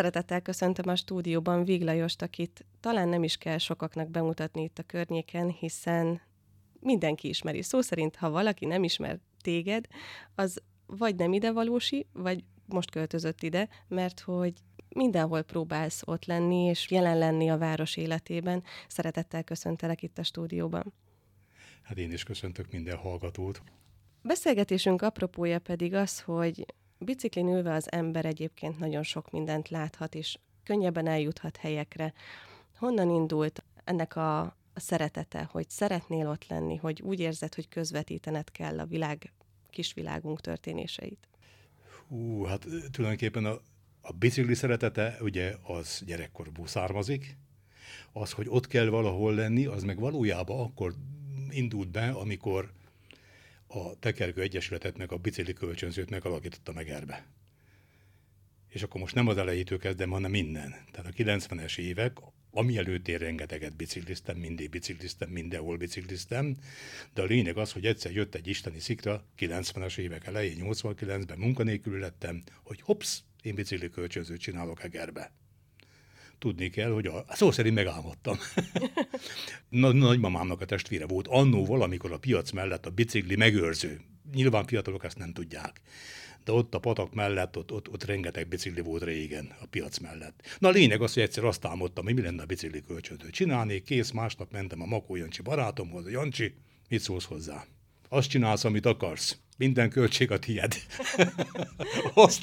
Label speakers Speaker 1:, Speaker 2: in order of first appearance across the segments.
Speaker 1: Szeretettel köszöntöm a stúdióban Viglajost, akit talán nem is kell sokaknak bemutatni itt a környéken, hiszen mindenki ismeri. Szó szerint, ha valaki nem ismer téged, az vagy nem ide valósi, vagy most költözött ide, mert hogy mindenhol próbálsz ott lenni, és jelen lenni a város életében. Szeretettel köszöntelek itt a stúdióban.
Speaker 2: Hát én is köszöntök minden hallgatót.
Speaker 1: Beszélgetésünk apropója pedig az, hogy biciklin ülve az ember egyébként nagyon sok mindent láthat, és könnyebben eljuthat helyekre. Honnan indult ennek a, a szeretete, hogy szeretnél ott lenni, hogy úgy érzed, hogy közvetítened kell a világ, kisvilágunk történéseit?
Speaker 2: Hú, hát tulajdonképpen a, a bicikli szeretete ugye az gyerekkorból származik, az, hogy ott kell valahol lenni, az meg valójában akkor indult be, amikor a Tekergő Egyesületet meg a bicikli kölcsönzőt megalakította meg erbe. És akkor most nem az elejétől kezdem, hanem minden. Tehát a 90-es évek, ami előtt én rengeteget bicikliztem, mindig bicikliztem, mindenhol bicikliztem, de a lényeg az, hogy egyszer jött egy isteni szikra, 90-es évek elején, 89-ben munkanélkül lettem, hogy hops, én bicikli kölcsönzőt csinálok Egerbe tudni kell, hogy a, szó szerint megálmodtam. Nagy, nagymamámnak a testvére volt annó valamikor a piac mellett a bicikli megőrző. Nyilván fiatalok ezt nem tudják. De ott a patak mellett, ott, ott, ott rengeteg bicikli volt régen a piac mellett. Na a lényeg az, hogy egyszer azt álmodtam, hogy mi lenne a bicikli kölcsönző. Csinálnék, kész, másnap mentem a Makó Jancsi barátomhoz, Jancsi, mit szólsz hozzá? Azt csinálsz, amit akarsz minden költség a tied.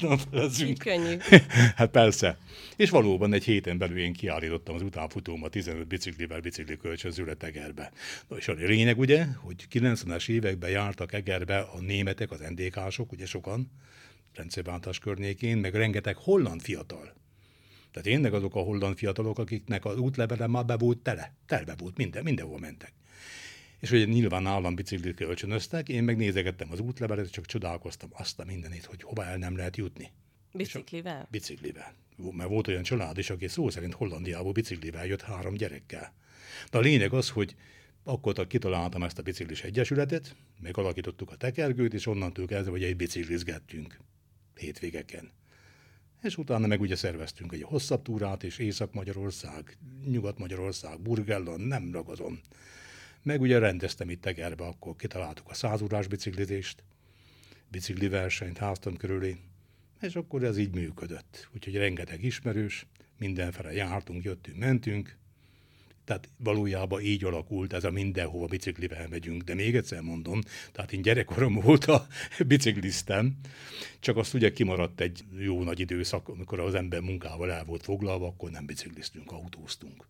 Speaker 2: Nem felezünk.
Speaker 1: Könnyű.
Speaker 2: hát persze. És valóban egy héten belül én kiállítottam az utánfutómat 15 biciklivel bicikli kölcsönzőre Egerbe. Na és a lényeg ugye, hogy 90-es években jártak Egerbe a németek, az NDK-sok, ugye sokan, rendszerváltás környékén, meg rengeteg holland fiatal. Tehát tényleg azok a holland fiatalok, akiknek az útlevele már be volt tele, telve volt, minden, mindenhol mentek. És ugye nyilván nálam biciklit kölcsönöztek, én megnézegettem az útlevelet, csak csodálkoztam azt a mindenit, hogy hova el nem lehet jutni.
Speaker 1: Biciklivel?
Speaker 2: Biciklivel. Mert volt olyan család is, aki szó szerint Hollandiából biciklivel jött három gyerekkel. De a lényeg az, hogy akkor kitaláltam ezt a biciklis egyesületet, megalakítottuk a tekergőt, és onnantól kezdve, hogy egy biciklizgettünk hétvégeken. És utána meg ugye szerveztünk egy hosszabb túrát, és Észak-Magyarország, Nyugat-Magyarország, Burgellon, nem ragozom. Meg ugye rendeztem itt Tegerbe, akkor kitaláltuk a százurás biciklizést, bicikli versenyt háztam körülé, és akkor ez így működött. Úgyhogy rengeteg ismerős, mindenfele jártunk, jöttünk, mentünk, tehát valójában így alakult ez a mindenhova biciklivel megyünk. De még egyszer mondom, tehát én gyerekkorom óta bicikliztem, csak azt ugye kimaradt egy jó nagy időszak, amikor az ember munkával el volt foglalva, akkor nem bicikliztünk, autóztunk.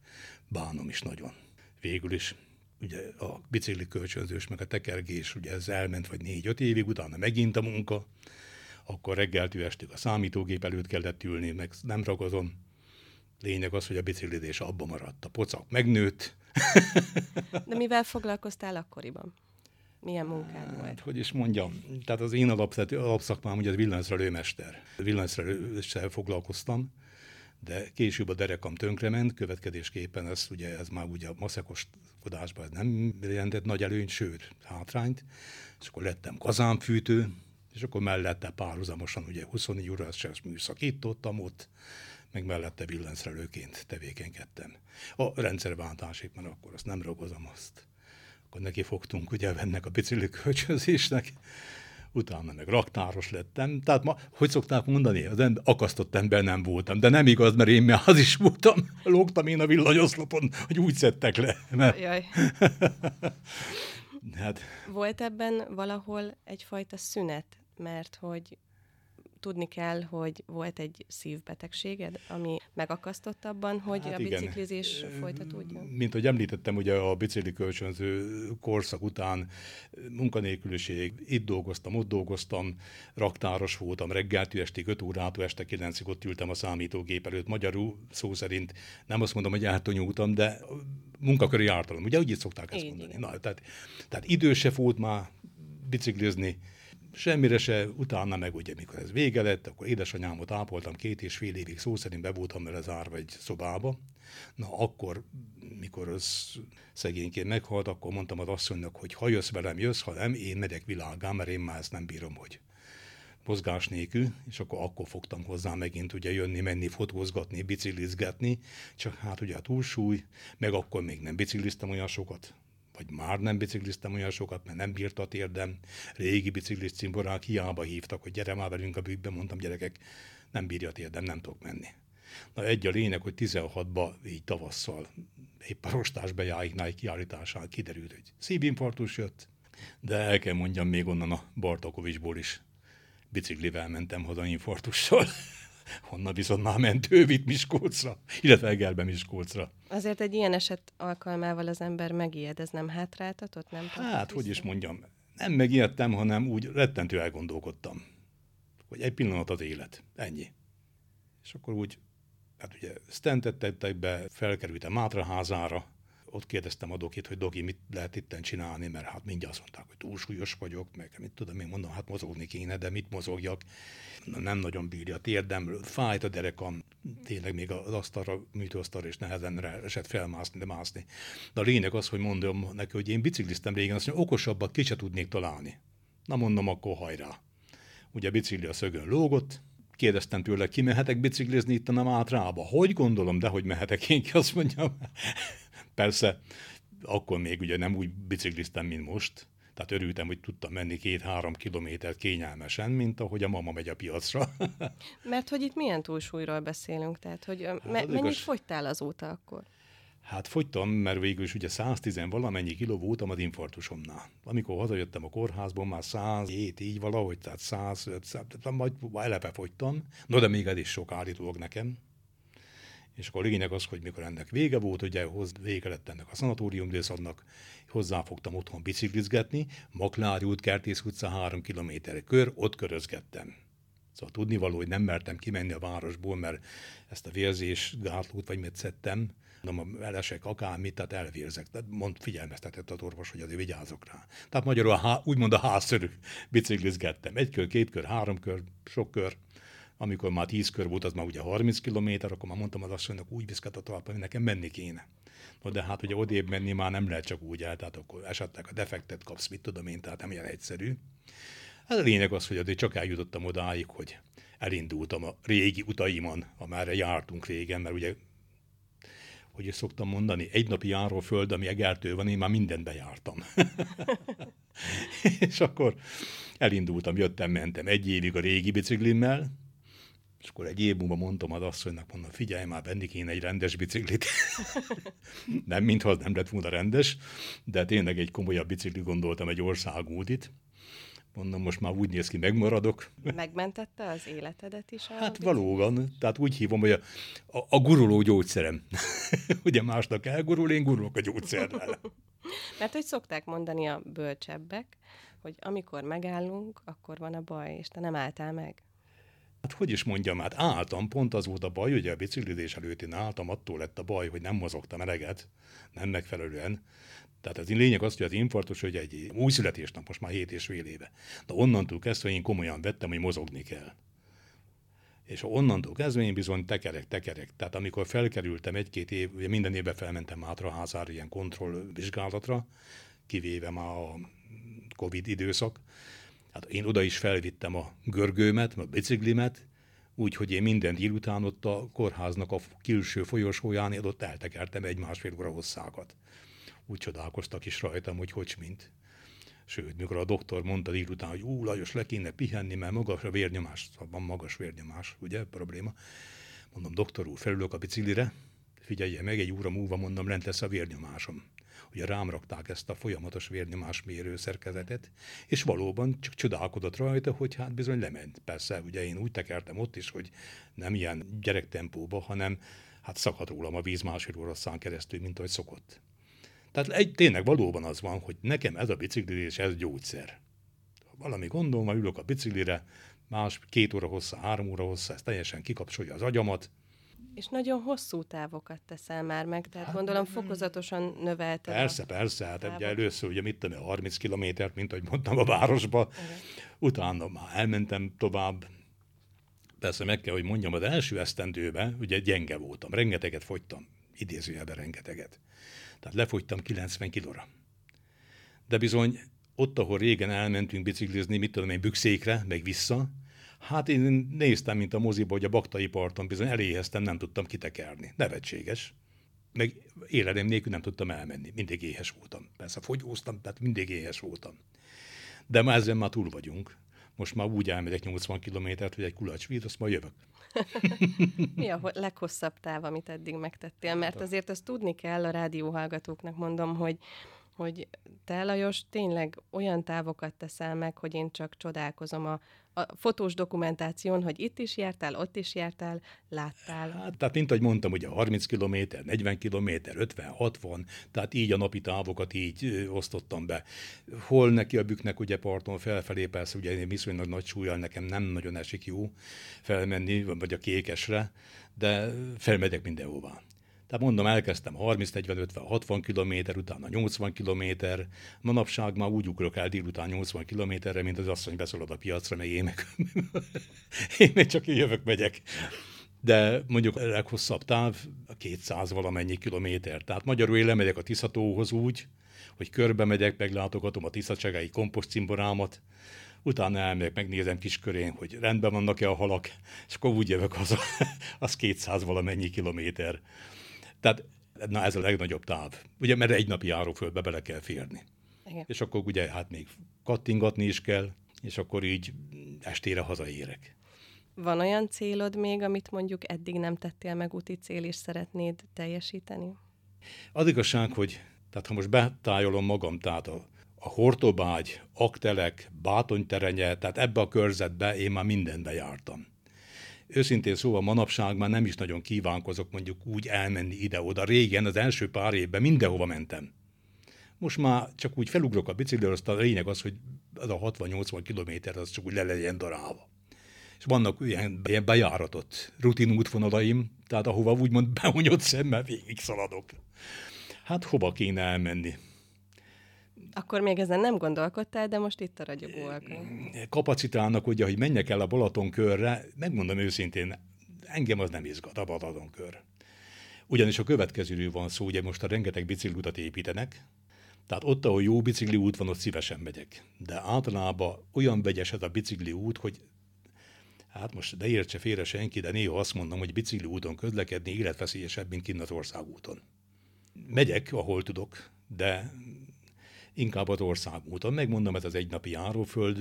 Speaker 2: Bánom is nagyon. Végül is ugye a bicikli kölcsönzős, meg a tekergés, ugye ez elment vagy négy-öt évig, utána megint a munka, akkor reggeltől estig a számítógép előtt kellett ülni, meg nem ragozom. Lényeg az, hogy a biciklidés abba maradt. A pocak megnőtt.
Speaker 1: De mivel foglalkoztál akkoriban? Milyen munkád volt? Hát,
Speaker 2: hogy is mondjam, tehát az én alapszakmám ugye az villanyszerelőmester. Villanyszerelőssel foglalkoztam, de később a derekam tönkrement, következésképpen ez ugye ez már ugye a maszekoskodásban ez nem jelentett nagy előnyt, sőt hátrányt, és akkor lettem kazánfűtő, és akkor mellette párhuzamosan ugye 24 órás műszakítottam ott, meg mellette villanyszerelőként tevékenykedtem. A rendszerváltásig, mert akkor azt nem ragozom azt. Akkor neki fogtunk ugye ennek a bicikli kölcsönzésnek, utána meg raktáros lettem. Tehát ma, hogy szokták mondani, az ember, akasztott ember nem voltam, de nem igaz, mert én már az is voltam, lógtam én a villanyoszlopon, hogy úgy szedtek le. Mert... Jaj.
Speaker 1: hát. Volt ebben valahol egyfajta szünet, mert hogy tudni kell, hogy volt egy szívbetegséged, ami megakasztott abban, hogy hát a igen. biciklizés folytatódjon?
Speaker 2: Mint hogy említettem, ugye a bicikli kölcsönző korszak után munkanélküliség, itt dolgoztam, ott dolgoztam, raktáros voltam, reggeltől estig 5 órától este 9-ig ott ültem a számítógép előtt. Magyarul szó szerint nem azt mondom, hogy eltonyultam, de munkaköri ártalom. Ugye úgy itt szokták ezt mondani. Na, tehát, tehát idősebb volt már biciklizni, Semmire se, utána meg ugye, mikor ez vége lett, akkor édesanyámot ápoltam két és fél évig, szó szerint be voltam vele zárva egy szobába. Na akkor, mikor az szegényként meghalt, akkor mondtam az asszonynak, hogy ha jössz velem, jössz, ha nem, én megyek világá, mert én már ezt nem bírom, hogy mozgás nélkül, és akkor, akkor fogtam hozzá megint ugye jönni, menni, fotózgatni, biciklizgetni, csak hát ugye a túlsúly, meg akkor még nem bicikliztem olyan sokat, vagy már nem bicikliztem olyan sokat, mert nem bírta a térdem. Régi biciklis cimborák hiába hívtak, hogy gyere már velünk a bükkbe, mondtam gyerekek, nem bírja a térdem, nem tudok menni. Na egy a lényeg, hogy 16-ba így tavasszal épp a rostás bejáiknál kiállításán kiderült, hogy szívinfarktus jött, de el kell mondjam még onnan a Bartakovicsból is biciklivel mentem haza infarktussal. Honnan viszont már mentő vitt Miskolcra, illetve Egerbe Miskolcra.
Speaker 1: Azért egy ilyen eset alkalmával az ember megijed, ez nem hátráltatott? Nem
Speaker 2: hát, hogy is mondjam, nem megijedtem, hanem úgy rettentő elgondolkodtam, hogy egy pillanat az élet, ennyi. És akkor úgy, hát ugye stentet tettek be, felkerültem Mátraházára, ott kérdeztem a dokit, hogy Doki, mit lehet itten csinálni, mert hát mindjárt azt mondták, hogy túlsúlyos vagyok, meg mit tudom, én mondom, hát mozogni kéne, de mit mozogjak? Nem nagyon bírja a térdem, fájt a derekam, tényleg még az asztalra, műtőasztalra is nehezen esett felmászni, de mászni. De a lényeg az, hogy mondom neki, hogy én bicikliztem régen, azt mondja, okosabbat ki se tudnék találni. Na mondom, akkor hajrá. Ugye a bicikli a szögön lógott, kérdeztem tőle, ki mehetek biciklizni itt a Mátrába? Hogy gondolom, de hogy mehetek én ki, azt mondjam. Persze, akkor még ugye nem úgy bicikliztem, mint most, tehát örültem, hogy tudtam menni két-három kilométert kényelmesen, mint ahogy a mama megy a piacra.
Speaker 1: Mert hogy itt milyen túlsúlyról beszélünk? Tehát, hogy hát, me- mennyit igaz... fogytál azóta akkor?
Speaker 2: Hát fogytam, mert végül is ugye 110 valamennyi kiló voltam az infarktusomnál. Amikor hazajöttem a kórházból, már 107 így valahogy, tehát 105, majd elepe fogytam. No, de még ez is sok állítólag nekem. És akkor a lényeg az, hogy mikor ennek vége volt, ugye hoz, vége lett ennek a szanatórium időszaknak, hozzáfogtam otthon biciklizgetni, Maklári út, Kertész utca, három kilométer kör, ott körözgettem. Szóval tudni való, hogy nem mertem kimenni a városból, mert ezt a vérzés gátlót vagy mit szedtem, mondom, elesek akármit, tehát elvérzek. Tehát mond, figyelmeztetett az orvos, hogy azért vigyázok rá. Tehát magyarul a há, úgymond a házszerű biciklizgettem. Egy kör, két kör, három kör, sok kör. Amikor már 10 kör volt, az már ugye 30 kilométer, akkor már mondtam az asszonynak, úgy viszket a talpa, hogy nekem menni kéne. No, de hát ugye odébb menni már nem lehet csak úgy el, tehát akkor esetleg a defektet kapsz, mit tudom én, tehát nem ilyen egyszerű. Hát a lényeg az, hogy azért csak eljutottam odáig, hogy elindultam a régi utaimon, amerre jártunk régen, mert ugye hogy is szoktam mondani, egy napi járó föld, ami egertő van, én már mindent bejártam. és akkor elindultam, jöttem, mentem egy évig a régi biciklimmel, és akkor egy év múlva mondtam az asszonynak, mondom, figyelj már, venni kéne egy rendes biciklit. nem, mintha az nem lett volna rendes, de tényleg egy komolyabb bicikli gondoltam, egy országútit. Mondom, most már úgy néz ki, megmaradok.
Speaker 1: Megmentette az életedet is?
Speaker 2: hát bicikli? valóban. Tehát úgy hívom, hogy a, a, a guruló gyógyszerem. Ugye másnak elgurul, én gurulok a gyógyszerrel.
Speaker 1: Mert hogy szokták mondani a bölcsebbek, hogy amikor megállunk, akkor van a baj, és te nem álltál meg.
Speaker 2: Hát hogy is mondjam, hát álltam, pont az volt a baj, ugye a biciklizés előtt én álltam, attól lett a baj, hogy nem mozogtam eleget, nem megfelelően. Tehát az lényeg az, hogy az infarktus, hogy egy új születésnap, most már 7 és fél éve. De onnantól kezdve én komolyan vettem, hogy mozogni kell. És onnantól kezdve én bizony tekerek, tekerek. Tehát amikor felkerültem egy-két év, ugye minden évben felmentem házára ilyen kontrollvizsgálatra, kivéve már a Covid időszak, Hát én oda is felvittem a görgőmet, a biciklimet, úgyhogy én minden délután ott a kórháznak a külső folyosóján ott eltekertem egy másfél óra hosszákat. Úgy csodálkoztak is rajtam, hogy hogy mint. Sőt, mikor a doktor mondta délután, hogy ú, Lajos, le kéne pihenni, mert magas a vérnyomás, van magas vérnyomás, ugye, probléma. Mondom, doktor úr, felülök a biciklire, figyelje meg, egy óra múlva mondom, lent lesz a vérnyomásom ugye rám rakták ezt a folyamatos vérnyomásmérő szerkezetet, és valóban csak csodálkodott rajta, hogy hát bizony lement. Persze, ugye én úgy tekertem ott is, hogy nem ilyen gyerektempóba, hanem hát szakadt rólam a víz másfél oroszán keresztül, mint ahogy szokott. Tehát egy, tényleg valóban az van, hogy nekem ez a biciklizés, ez gyógyszer. Ha valami gondom, ülök a biciklire, más két óra hossza, három óra hossza, ez teljesen kikapcsolja az agyamat,
Speaker 1: és nagyon hosszú távokat teszel már meg, tehát hát, gondolom fokozatosan növelted.
Speaker 2: Persze, persze, hát ugye először ugye mit tudom, 30 kilométert, mint ahogy mondtam a városba, Igen. utána már elmentem tovább, Persze meg kell, hogy mondjam, az első esztendőben ugye gyenge voltam, rengeteget fogytam, idézőjelben rengeteget. Tehát lefogytam 90 kilóra. De bizony ott, ahol régen elmentünk biciklizni, mit tudom én, bükszékre, meg vissza, Hát én néztem, mint a moziba, hogy a baktai parton bizony eléheztem, nem tudtam kitekerni. Nevetséges. Meg életem nélkül nem tudtam elmenni. Mindig éhes voltam. Persze fogyóztam, tehát mindig éhes voltam. De már ezzel már túl vagyunk. Most már úgy elmegyek 80 kilométert, hogy egy kulacsvíz, azt majd jövök.
Speaker 1: Mi a leghosszabb táv, amit eddig megtettél? Mert azért azt tudni kell a rádióhallgatóknak, mondom, hogy hogy te, Lajos, tényleg olyan távokat teszel meg, hogy én csak csodálkozom a, a fotós dokumentáción, hogy itt is jártál, ott is jártál, láttál.
Speaker 2: Hát, tehát mint ahogy mondtam, ugye 30 km, 40 km, 50, 60, tehát így a napi távokat így osztottam be. Hol neki a büknek ugye parton felfelé, persze ugye én viszonylag nagy súlyjal nekem nem nagyon esik jó felmenni, vagy a kékesre, de felmegyek mindenhová. Tehát mondom, elkezdtem 30, 40, 50, 60 km, utána 80 km. Manapság már úgy ugrok el délután 80 kilométerre, mint az asszony beszólod a piacra, meg én meg, én meg csak jövök, megyek. De mondjuk a leghosszabb táv a 200 valamennyi kilométer. Tehát magyarul én lemegyek a Tiszatóhoz úgy, hogy körbe megyek, meglátogatom a Tiszacsegai kompost cimborámat, utána elmegyek, megnézem kiskörén, hogy rendben vannak-e a halak, és akkor úgy jövök haza, az 200 valamennyi kilométer. Tehát na ez a legnagyobb táv. Ugye, mert egy napi járóföldbe bele kell férni. Igen. És akkor ugye hát még kattingatni is kell, és akkor így estére hazaérek.
Speaker 1: Van olyan célod még, amit mondjuk eddig nem tettél meg úti cél, és szeretnéd teljesíteni?
Speaker 2: Az igazság, hogy tehát ha most betájolom magam, tehát a, a Hortobágy, Aktelek, Bátonyterenye, tehát ebbe a körzetbe én már mindenbe jártam őszintén szóval manapság már nem is nagyon kívánkozok mondjuk úgy elmenni ide-oda. Régen, az első pár évben mindenhova mentem. Most már csak úgy felugrok a bicikliről, azt a lényeg az, hogy az a 60-80 kilométer az csak úgy le legyen darálva. És vannak ilyen, ilyen bejáratott rutin útvonalaim, tehát ahova úgymond behunyott szemmel végig szaladok. Hát hova kéne elmenni?
Speaker 1: Akkor még ezen nem gondolkodtál, de most itt a ragyogó
Speaker 2: Kapacitálnak ugye, hogy menjek el a Balaton körre, megmondom őszintén, engem az nem izgat a Balaton kör. Ugyanis a következőről van szó, ugye most a rengeteg biciklutat építenek, tehát ott, ahol jó bicikli út van, ott szívesen megyek. De általában olyan vegyes ez a bicikli út, hogy hát most ne értse félre senki, de néha azt mondom, hogy bicikli úton közlekedni életveszélyesebb, mint kint az országúton. Megyek, ahol tudok, de inkább az országúton. Megmondom, ez az egynapi járóföld.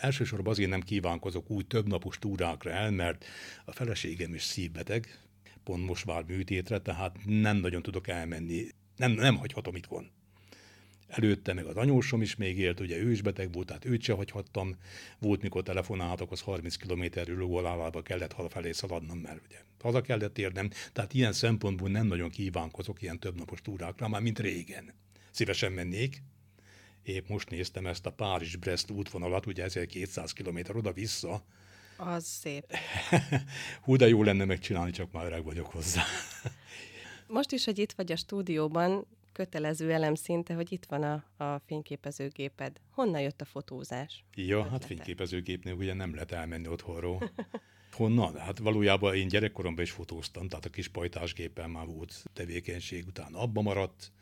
Speaker 2: Elsősorban azért nem kívánkozok úgy több napos túrákra el, mert a feleségem is szívbeteg, pont most vár műtétre, tehát nem nagyon tudok elmenni. Nem, nem hagyhatom itthon. Előtte meg az anyósom is még élt, ugye ő is beteg volt, tehát őt se hagyhattam. Volt, mikor telefonáltak, az 30 kilométerről lóalába kellett felé szaladnom, mert ugye haza kellett érnem. Tehát ilyen szempontból nem nagyon kívánkozok ilyen többnapos túrákra, már mint régen. Szívesen mennék, Épp most néztem ezt a Párizs-Brest útvonalat, ugye 1200 km oda-vissza.
Speaker 1: Az szép.
Speaker 2: Hú, de jó lenne megcsinálni, csak már öreg vagyok hozzá.
Speaker 1: most is, hogy itt vagy a stúdióban, kötelező elem szinte, hogy itt van a, a fényképezőgéped. Honnan jött a fotózás?
Speaker 2: Ja, ötlete? hát fényképezőgépnél ugye nem lehet elmenni otthonról. Honnan? Hát valójában én gyerekkoromban is fotóztam, tehát a kis pajtásgépen már volt tevékenység, utána abba maradt,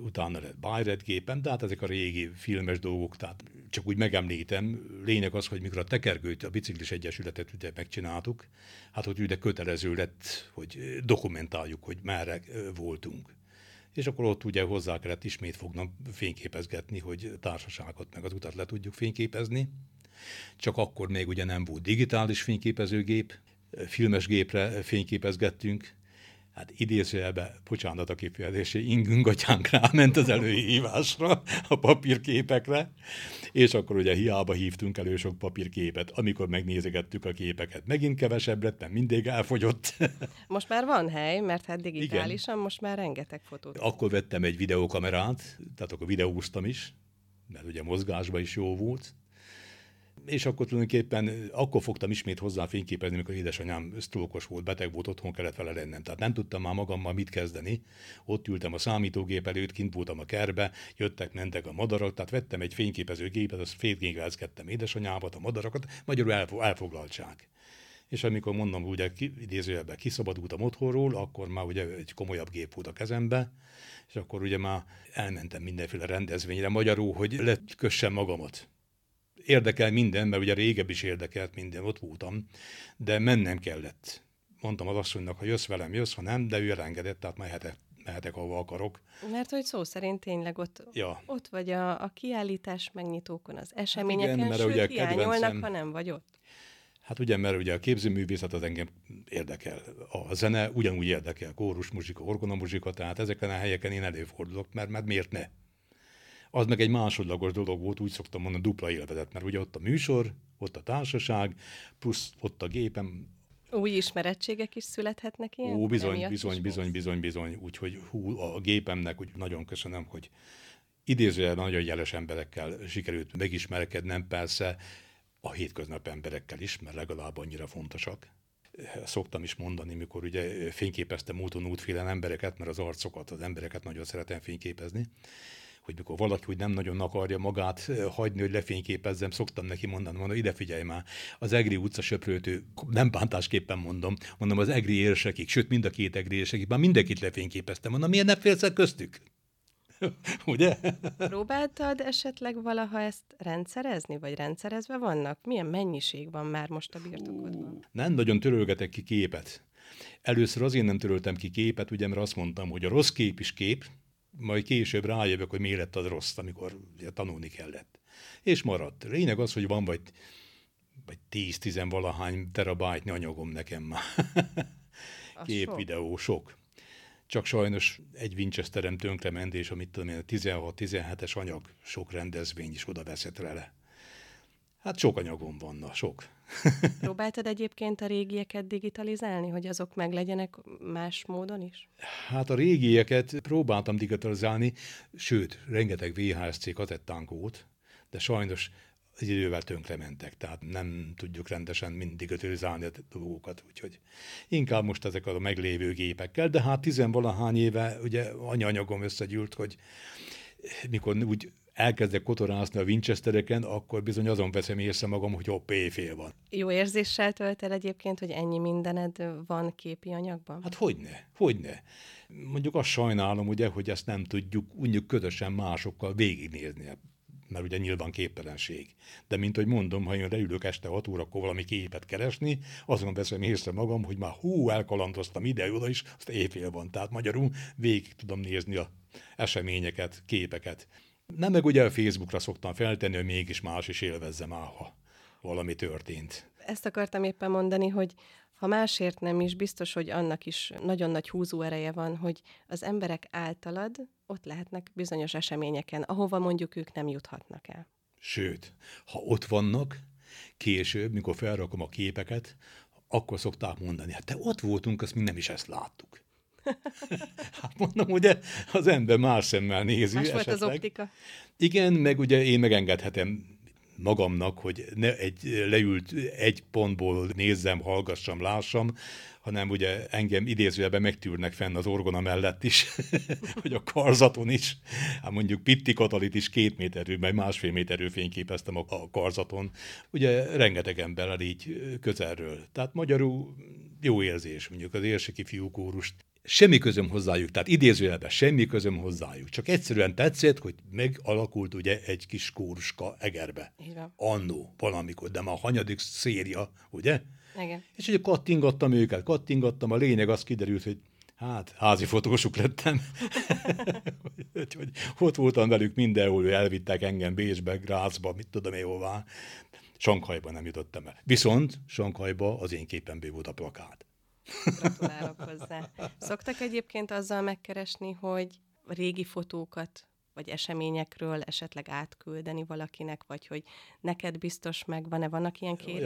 Speaker 2: utána lett Bayred gépen, tehát ezek a régi filmes dolgok, tehát csak úgy megemlítem, lényeg az, hogy mikor a tekergőt, a biciklis egyesületet ugye megcsináltuk, hát hogy ugye kötelező lett, hogy dokumentáljuk, hogy merre voltunk. És akkor ott ugye hozzá kellett ismét fognom fényképezgetni, hogy társaságot meg az utat le tudjuk fényképezni. Csak akkor még ugye nem volt digitális fényképezőgép, filmes gépre fényképezgettünk, hát idézőjelbe, bocsánat a kifejezésé, ingünk atyánk ráment az előhívásra, a papírképekre, és akkor ugye hiába hívtunk elő sok papírképet. Amikor megnézegettük a képeket, megint kevesebb lett, mert mindig elfogyott.
Speaker 1: Most már van hely, mert hát digitálisan Igen. most már rengeteg fotót.
Speaker 2: Akkor vettem egy videókamerát, tehát akkor videóztam is, mert ugye mozgásban is jó volt, és akkor tulajdonképpen akkor fogtam ismét hozzá fényképezni, amikor édesanyám sztrókos volt, beteg volt, otthon kellett vele lennem. Tehát nem tudtam már magammal mit kezdeni. Ott ültem a számítógép előtt, kint voltam a kerbe, jöttek, mentek a madarak, tehát vettem egy fényképezőgépet, azt fényképezgettem édesanyámat, a madarakat, magyarul elfoglaltság. És amikor mondom, ugye idézőjelben kiszabadultam otthonról, akkor már ugye egy komolyabb gép volt a kezembe, és akkor ugye már elmentem mindenféle rendezvényre, magyarul, hogy lekössem magamat Érdekel minden, mert ugye régebb is érdekelt minden, ott voltam, de mennem kellett. Mondtam az asszonynak, ha jössz velem, jössz, ha nem, de ő elengedett, tehát mehetek, mehetek, ahova akarok.
Speaker 1: Mert hogy szó szerint tényleg ott,
Speaker 2: Ja.
Speaker 1: ott vagy a, a kiállítás megnyitókon, az eseményeken,
Speaker 2: igen, mert
Speaker 1: sőt,
Speaker 2: ugye
Speaker 1: hiányolnak, ha nem vagy ott.
Speaker 2: Hát ugye, mert ugye a képzőművészet az engem érdekel. A zene ugyanúgy érdekel, kórus muzsika, orgona muzsika, tehát ezeken a helyeken én előfordulok, mert, mert miért ne? Az meg egy másodlagos dolog volt, úgy szoktam mondani, dupla élvezet, mert ugye ott a műsor, ott a társaság, plusz ott a gépem,
Speaker 1: Új ismerettségek is születhetnek ilyen?
Speaker 2: Ó, bizony, bizony, bizony, bizony, bizony. Úgyhogy hú, a gépemnek úgy nagyon köszönöm, hogy idézően nagyon jeles emberekkel sikerült megismerkednem, persze a hétköznap emberekkel is, mert legalább annyira fontosak. Szoktam is mondani, mikor ugye fényképeztem úton útfélen embereket, mert az arcokat, az embereket nagyon szeretem fényképezni, hogy mikor valaki úgy nem nagyon akarja magát hagyni, hogy lefényképezzem, szoktam neki mondani, mondom, ide figyelj már, az Egri utca söprőtő, nem bántásképpen mondom, mondom az Egri érsekig, sőt mind a két Egri érsekig, már mindenkit lefényképeztem, mondom, miért ne félsz köztük? Ugye?
Speaker 1: Próbáltad esetleg valaha ezt rendszerezni, vagy rendszerezve vannak? Milyen mennyiség van már most a birtokodban?
Speaker 2: Nem nagyon törölgetek ki képet. Először azért nem töröltem ki képet, ugye, mert azt mondtam, hogy a rossz kép is kép, majd később rájövök, hogy miért lett az rossz, amikor ugye, tanulni kellett. És maradt. Lényeg az, hogy van vagy, vagy 10-10 valahány terabájtnyi anyagom nekem már. Kép,
Speaker 1: sok.
Speaker 2: videó, sok. Csak sajnos egy Winchesterem tönkrement, és amit tudom én, 16-17-es anyag, sok rendezvény is oda veszett vele. Hát sok anyagom van, na, sok.
Speaker 1: Próbáltad egyébként a régieket digitalizálni, hogy azok meglegyenek más módon is?
Speaker 2: Hát a régieket próbáltam digitalizálni, sőt, rengeteg VHSC kazettánk volt, de sajnos az idővel tönkrementek, tehát nem tudjuk rendesen mind digitalizálni a dolgokat, úgyhogy inkább most ezek a meglévő gépekkel, de hát tizenvalahány éve ugye anyanyagom összegyűlt, hogy mikor úgy elkezdek kotorászni a Winchestereken, akkor bizony azon veszem észre magam, hogy hopp, éjfél van.
Speaker 1: Jó érzéssel tölt el egyébként, hogy ennyi mindened van képi anyagban?
Speaker 2: Hát hogyne, hogyne. Mondjuk azt sajnálom, ugye, hogy ezt nem tudjuk úgy közösen másokkal végignézni, mert ugye nyilván képtelenség. De mint hogy mondom, ha én leülök este 6 órakor valami képet keresni, azon veszem észre magam, hogy már hú, elkalandoztam ide-oda is, azt éjfél van. Tehát magyarul végig tudom nézni a eseményeket, képeket. Nem meg ugye a Facebookra szoktam feltenni, hogy mégis más is élvezze már, ha valami történt.
Speaker 1: Ezt akartam éppen mondani, hogy ha másért nem is, biztos, hogy annak is nagyon nagy húzó ereje van, hogy az emberek általad ott lehetnek bizonyos eseményeken, ahova mondjuk ők nem juthatnak el.
Speaker 2: Sőt, ha ott vannak, később, mikor felrakom a képeket, akkor szokták mondani, hát te ott voltunk, azt mi nem is ezt láttuk. Hát mondom, ugye az ember más szemmel nézi.
Speaker 1: Más volt az
Speaker 2: esetleg.
Speaker 1: optika.
Speaker 2: Igen, meg ugye én megengedhetem magamnak, hogy ne egy leült egy pontból nézzem, hallgassam, lássam, hanem ugye engem idézőjelben megtűrnek fenn az orgona mellett is, hogy a karzaton is. Hát mondjuk Pitti Katalit is két méterű, vagy másfél méterű fényképeztem a, a karzaton. Ugye rengeteg emberrel így közelről. Tehát magyarul jó érzés, mondjuk az érseki fiúkórust. Semmi közöm hozzájuk, tehát idézőjelben semmi közöm hozzájuk. Csak egyszerűen tetszett, hogy megalakult ugye egy kis kóruska Egerbe.
Speaker 1: Van.
Speaker 2: Annó, valamikor, de már a hanyadik széria, ugye?
Speaker 1: Igen.
Speaker 2: És ugye kattingattam őket, kattingattam, a lényeg az kiderült, hogy hát házi fotósuk lettem. Úgyhogy ott voltam velük mindenhol, elvittek engem Bécsbe, Grácsba, mit tudom én hová. Sankhajba nem jutottam el. Viszont Sankhajba az én képemből volt a plakát.
Speaker 1: Gratulálok hozzá. Szoktak egyébként azzal megkeresni, hogy régi fotókat vagy eseményekről esetleg átküldeni valakinek, vagy hogy neked biztos megvan-e, vannak ilyen kérések?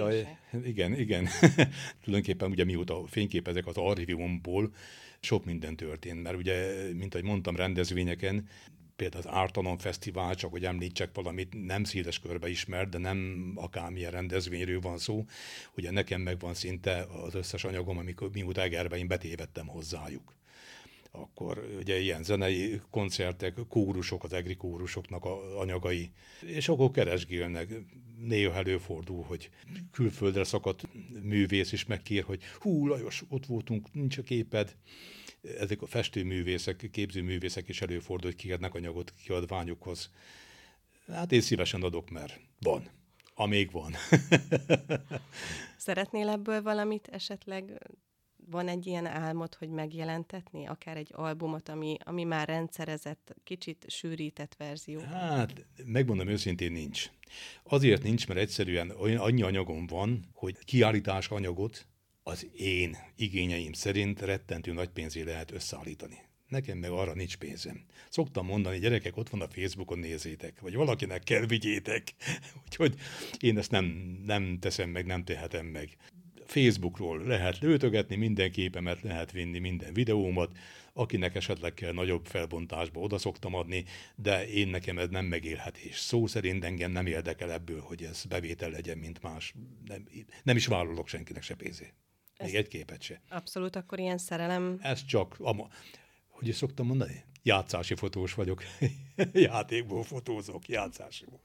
Speaker 2: Jaj, igen, igen. Tulajdonképpen ugye mióta fényképezek az archívumból, sok minden történt, mert ugye, mint ahogy mondtam, rendezvényeken, például az Ártalom Fesztivál, csak hogy említsek valamit, nem széles körbe ismert, de nem akármilyen rendezvényről van szó. Ugye nekem megvan szinte az összes anyagom, amikor mióta Egerbe én betévettem hozzájuk akkor ugye ilyen zenei koncertek, kórusok, az egri kórusoknak a anyagai, és akkor keresgélnek. Néha előfordul, hogy külföldre szakadt művész is megkér, hogy hú, Lajos, ott voltunk, nincs a képed. Ezek a festőművészek, képzőművészek is előfordul, hogy kérnek anyagot kiadványukhoz. Hát én szívesen adok, mert van. Amíg van.
Speaker 1: Szeretnél ebből valamit esetleg van egy ilyen álmod, hogy megjelentetni, akár egy albumot, ami, ami már rendszerezett, kicsit sűrített verzió?
Speaker 2: Hát, megmondom őszintén nincs. Azért nincs, mert egyszerűen olyan annyi anyagom van, hogy kiállítás anyagot az én igényeim szerint rettentő nagy pénzé lehet összeállítani. Nekem meg arra nincs pénzem. Szoktam mondani, gyerekek, ott van a Facebookon, nézzétek, vagy valakinek kell vigyétek. Úgyhogy én ezt nem, nem teszem meg, nem tehetem meg. Facebookról lehet lőtögetni minden képemet, lehet vinni minden videómat, akinek esetleg kell nagyobb felbontásba oda szoktam adni, de én nekem ez nem megélhetés. Szó szerint engem nem érdekel ebből, hogy ez bevétel legyen, mint más. Nem, nem is vállalok senkinek se pénzé. Még egy képet se.
Speaker 1: Abszolút, akkor ilyen szerelem.
Speaker 2: Ez csak, hogy is szoktam mondani? Játszási fotós vagyok. Játékból fotózok, játszásiból.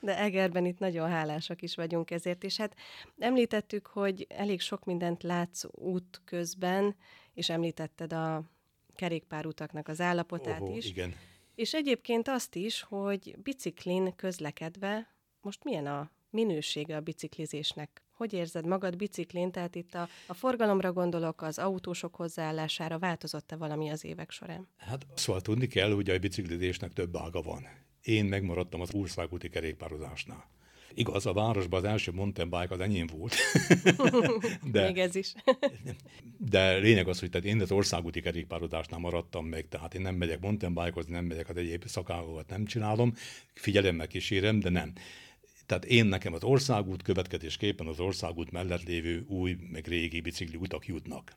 Speaker 1: De Egerben itt nagyon hálásak is vagyunk ezért, és hát említettük, hogy elég sok mindent látsz út közben, és említetted a kerékpárutaknak az állapotát
Speaker 2: Oho,
Speaker 1: is.
Speaker 2: Igen.
Speaker 1: És egyébként azt is, hogy biciklin közlekedve most milyen a minősége a biciklizésnek? Hogy érzed magad biciklin? Tehát itt a, a forgalomra gondolok, az autósok hozzáállására változott-e valami az évek során?
Speaker 2: Hát szóval tudni kell, hogy a biciklizésnek több ága van. Én megmaradtam az országúti kerékpározásnál. Igaz, a városban az első mountain bike az enyém volt.
Speaker 1: de, Még ez is.
Speaker 2: de lényeg az, hogy tehát én az országúti kerékpározásnál maradtam meg, tehát én nem megyek mountain bike nem megyek az egyéb szakágokat nem csinálom, figyelemmel kísérem, de nem. Tehát én nekem az országút következésképpen az országút mellett lévő új, meg régi bicikli utak jutnak.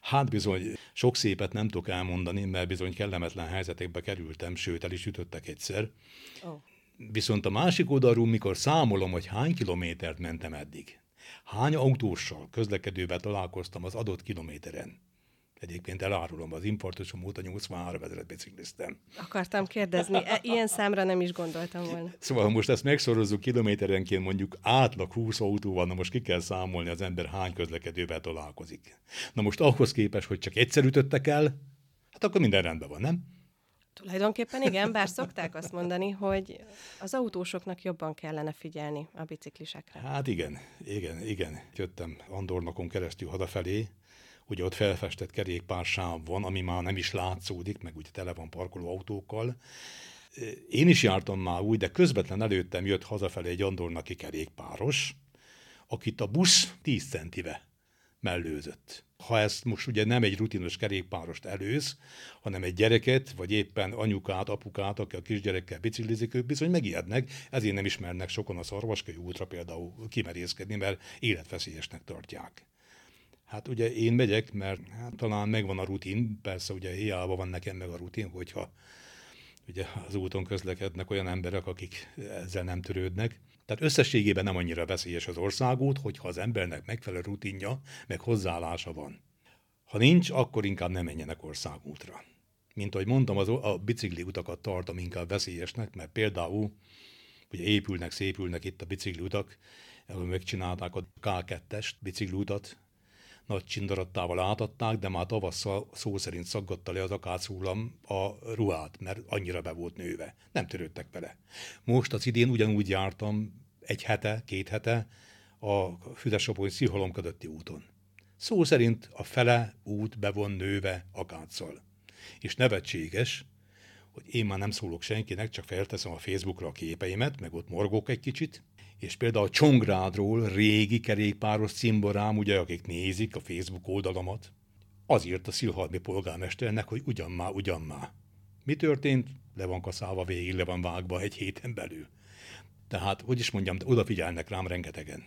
Speaker 2: Hát bizony, sok szépet nem tudok elmondani, mert bizony kellemetlen helyzetekbe kerültem, sőt el is ütöttek egyszer. Oh. Viszont a másik oldalról, mikor számolom, hogy hány kilométert mentem eddig, hány autóssal közlekedővel találkoztam az adott kilométeren, Egyébként elárulom, az importosom óta 83 ezeret bicikliztem.
Speaker 1: Akartam kérdezni, e, ilyen számra nem is gondoltam volna.
Speaker 2: Szóval, ha most ezt megszorozzuk kilométerenként mondjuk átlag 20 autóval, na most ki kell számolni az ember hány közlekedővel találkozik. Na most ahhoz képest, hogy csak egyszer ütöttek el, hát akkor minden rendben van, nem?
Speaker 1: Tulajdonképpen igen, bár szokták azt mondani, hogy az autósoknak jobban kellene figyelni a biciklisekre.
Speaker 2: Hát igen, igen, igen. Jöttem Andornakon keresztül hazafelé, ugye ott felfestett kerékpársáv van, ami már nem is látszódik, meg ugye tele van parkoló autókkal. Én is jártam már úgy, de közvetlen előttem jött hazafelé egy andornaki kerékpáros, akit a busz 10 centibe mellőzött. Ha ezt most ugye nem egy rutinos kerékpárost előz, hanem egy gyereket, vagy éppen anyukát, apukát, aki a kisgyerekkel biciklizik, ők bizony megijednek, ezért nem ismernek sokan a szarvaskai útra például kimerészkedni, mert életveszélyesnek tartják. Hát ugye én megyek, mert hát talán megvan a rutin, persze ugye hiába van nekem meg a rutin, hogyha ugye az úton közlekednek olyan emberek, akik ezzel nem törődnek. Tehát összességében nem annyira veszélyes az országút, hogyha az embernek megfelelő rutinja, meg hozzáállása van. Ha nincs, akkor inkább nem menjenek országútra. Mint ahogy mondtam, az, a bicikli utakat tartom inkább veszélyesnek, mert például ugye épülnek, szépülnek itt a bicikli utak, megcsinálták a K2-est bicikliutat, nagy csindarattával átadták, de már tavasszal szó szerint szaggatta le az akácúlam a ruhát, mert annyira be volt nőve. Nem törődtek vele. Most az idén ugyanúgy jártam egy hete, két hete a Füzesapony Szihalom közötti úton. Szó szerint a fele út be van nőve akáccal. És nevetséges, hogy én már nem szólok senkinek, csak felteszem a Facebookra a képeimet, meg ott morgok egy kicsit, és például a Csongrádról régi kerékpáros cimborám, ugye, akik nézik a Facebook oldalamat, az írt a Szilhalmi polgármesternek, hogy ugyan már, ugyan már. Mi történt? Le van kaszálva végig, le van vágva egy héten belül. Tehát, hogy is mondjam, odafigyelnek rám rengetegen.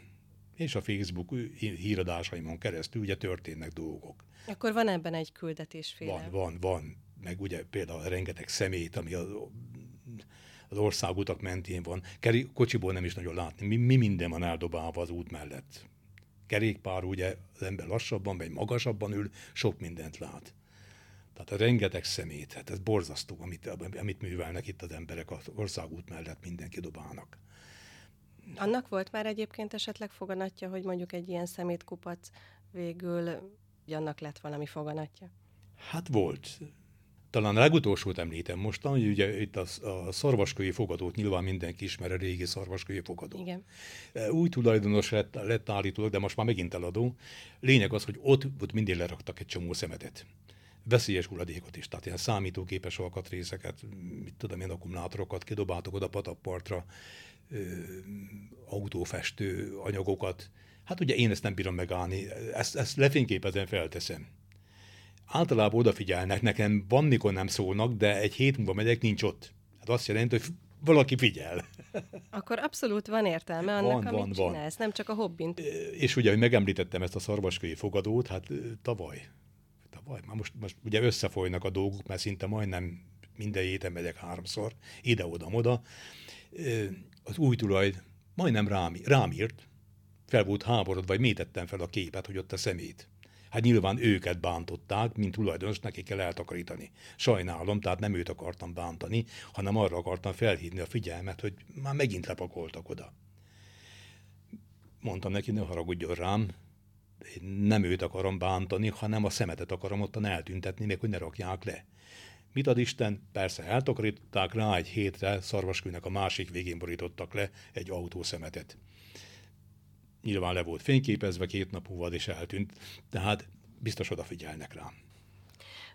Speaker 2: És a Facebook híradásaimon keresztül ugye történnek dolgok.
Speaker 1: Akkor van ebben egy küldetésféle?
Speaker 2: Van, van, van. Meg ugye például rengeteg szemét, ami a az országutak mentén van. Keri, kocsiból nem is nagyon látni. Mi, mi minden van eldobálva az út mellett. Kerékpár, ugye az ember lassabban, vagy magasabban ül, sok mindent lát. Tehát a rengeteg szemét, hát ez borzasztó, amit, amit művelnek itt az emberek az országút mellett mindenki dobálnak.
Speaker 1: Annak volt már egyébként esetleg foganatja, hogy mondjuk egy ilyen szemétkupac végül annak lett valami foganatja?
Speaker 2: Hát volt. Talán a legutolsót említem mostan, hogy ugye itt a, a szarvaskői fogadót nyilván mindenki ismer, a régi szarvaskői fogadó.
Speaker 1: Igen.
Speaker 2: Új tulajdonos lett, lett állítólag, de most már megint eladó. Lényeg az, hogy ott, ott mindig leraktak egy csomó szemetet veszélyes hulladékot is, tehát ilyen számítógépes alkatrészeket, mit tudom én, akkumulátorokat kidobáltok oda patappartra, autófestő anyagokat. Hát ugye én ezt nem bírom megállni, ezt, ezt lefényképezem, felteszem. Általában odafigyelnek, nekem van, mikor nem szólnak, de egy hét múlva megyek, nincs ott. Hát azt jelenti, hogy valaki figyel.
Speaker 1: Akkor abszolút van értelme annak, van, amit van, csinálsz, van. nem csak a hobbint.
Speaker 2: És ugye, hogy megemlítettem ezt a szarvaskői fogadót, hát tavaly, tavaly, már most, most ugye összefolynak a dolgok, mert szinte majdnem minden héten megyek háromszor, ide-oda-moda. Az új tulaj majdnem rám, rám írt, fel volt háborod, vagy métettem fel a képet, hogy ott a szemét. Hát nyilván őket bántották, mint tulajdonos, neki kell eltakarítani. Sajnálom, tehát nem őt akartam bántani, hanem arra akartam felhívni a figyelmet, hogy már megint lepakoltak oda. Mondtam neki, ne haragudjon rám, én nem őt akarom bántani, hanem a szemetet akarom ottan eltüntetni, még hogy ne rakják le. Mit ad Isten? Persze eltakarították rá egy hétre, szarvaskőnek a másik végén borítottak le egy autószemetet nyilván le volt fényképezve két nap múlva, és eltűnt, tehát biztos odafigyelnek rám.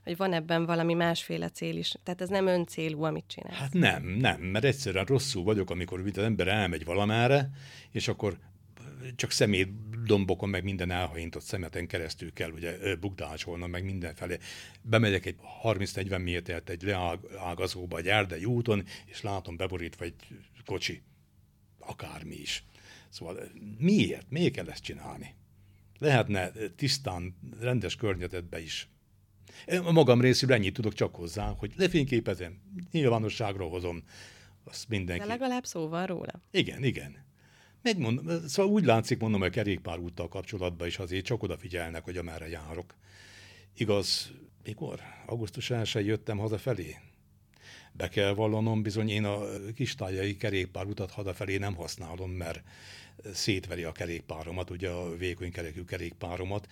Speaker 1: Hogy van ebben valami másféle cél is. Tehát ez nem öncélú, amit csinál.
Speaker 2: Hát nem, nem, mert egyszerűen rosszul vagyok, amikor az ember elmegy valamára, és akkor csak szemét dombokon, meg minden elhaintott szemeten keresztül kell ugye bukdácsolnom, meg mindenfelé. Bemegyek egy 30-40 métert egy leágazóba, egy erdei úton, és látom beborítva egy kocsi. Akármi is. Szóval miért? Miért kell ezt csinálni? Lehetne tisztán, rendes környezetbe is. Én a magam részéről ennyit tudok csak hozzá, hogy lefényképezem, nyilvánosságra hozom, azt mindenki.
Speaker 1: De legalább szó van róla.
Speaker 2: Igen, igen. Megmondom, szóval úgy látszik, mondom, a kerékpárúttal kapcsolatban is azért csak odafigyelnek, hogy amerre járok. Igaz, mikor? Augusztus 1 jöttem hazafelé? Be kell vallanom, bizony én a kistájai kerékpárutat hazafelé nem használom, mert szétveri a kerékpáromat, ugye a vékony kerekű kerékpáromat.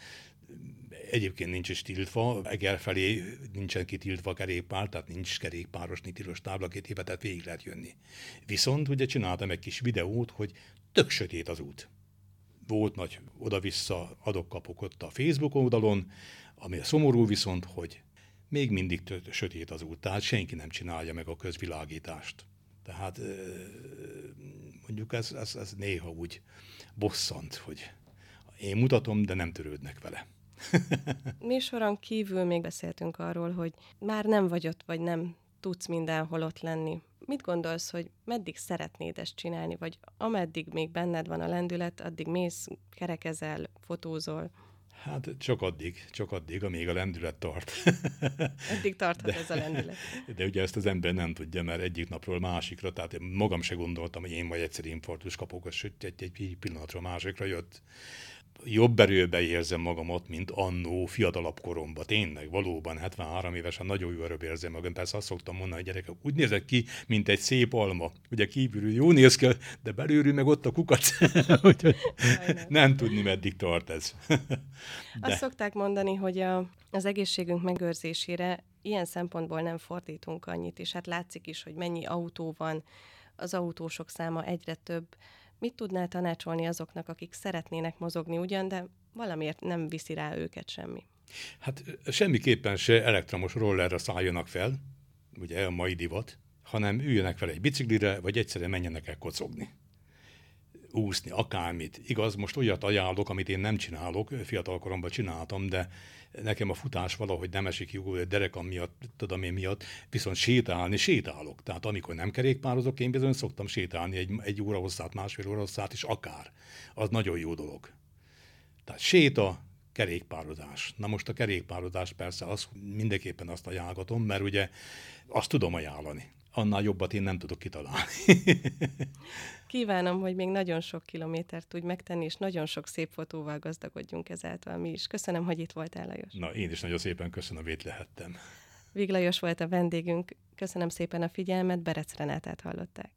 Speaker 2: Egyébként nincs is tiltva, Eger felé nincsen kitiltva a kerékpár, tehát nincs kerékpáros, tilos tábla, két évet, tehát végig lehet jönni. Viszont ugye csináltam egy kis videót, hogy tök sötét az út. Volt nagy oda-vissza adok-kapok ott a Facebook oldalon, ami a szomorú viszont, hogy még mindig tört, sötét az út, tehát senki nem csinálja meg a közvilágítást. Tehát mondjuk ez, ez, ez néha úgy bosszant, hogy én mutatom, de nem törődnek vele.
Speaker 1: Műsoron kívül még beszéltünk arról, hogy már nem vagy ott, vagy nem tudsz mindenhol ott lenni. Mit gondolsz, hogy meddig szeretnéd ezt csinálni, vagy ameddig még benned van a lendület, addig mész, kerekezel, fotózol?
Speaker 2: Hát csak addig, csak addig, amíg a lendület tart.
Speaker 1: Eddig tarthat de, ez a lendület.
Speaker 2: De ugye ezt az ember nem tudja, mert egyik napról másikra, tehát én magam se gondoltam, hogy én majd egyszer infarktus kapok, sőt egy, egy pillanatra másikra jött jobb erőbe érzem magamat, mint annó fiatalabb koromban. Tényleg, valóban 73 évesen nagyon jó erőbe érzem magam. Persze azt szoktam mondani, hogy gyerekek, úgy nézek ki, mint egy szép alma. Ugye kívülről jó néz ki, de belülről meg ott a kukat. nem tudni, meddig tart ez.
Speaker 1: De. Azt szokták mondani, hogy a, az egészségünk megőrzésére ilyen szempontból nem fordítunk annyit, és hát látszik is, hogy mennyi autó van, az autósok száma egyre több Mit tudnál tanácsolni azoknak, akik szeretnének mozogni ugyan, de valamiért nem viszi rá őket semmi?
Speaker 2: Hát semmiképpen se elektromos rollerre szálljanak fel, ugye a mai divat, hanem üljenek fel egy biciklire, vagy egyszerűen menjenek el kocogni úszni, akármit. Igaz, most olyat ajánlok, amit én nem csinálok, fiatalkoromban csináltam, de nekem a futás valahogy nem esik jó derekam miatt, tudom én miatt, viszont sétálni, sétálok. Tehát amikor nem kerékpározok, én bizony szoktam sétálni egy, egy óra hosszát, másfél óra hosszát, és akár. Az nagyon jó dolog. Tehát séta, kerékpározás. Na most a kerékpározás persze az, mindenképpen azt ajánlgatom, mert ugye azt tudom ajánlani annál jobbat én nem tudok kitalálni.
Speaker 1: Kívánom, hogy még nagyon sok kilométert tudj megtenni, és nagyon sok szép fotóval gazdagodjunk ezáltal mi is. Köszönöm, hogy itt voltál, Lajos.
Speaker 2: Na, én is nagyon szépen köszönöm, hogy itt lehettem.
Speaker 1: Vig Lajos volt a vendégünk. Köszönöm szépen a figyelmet, Berec Renátát hallották.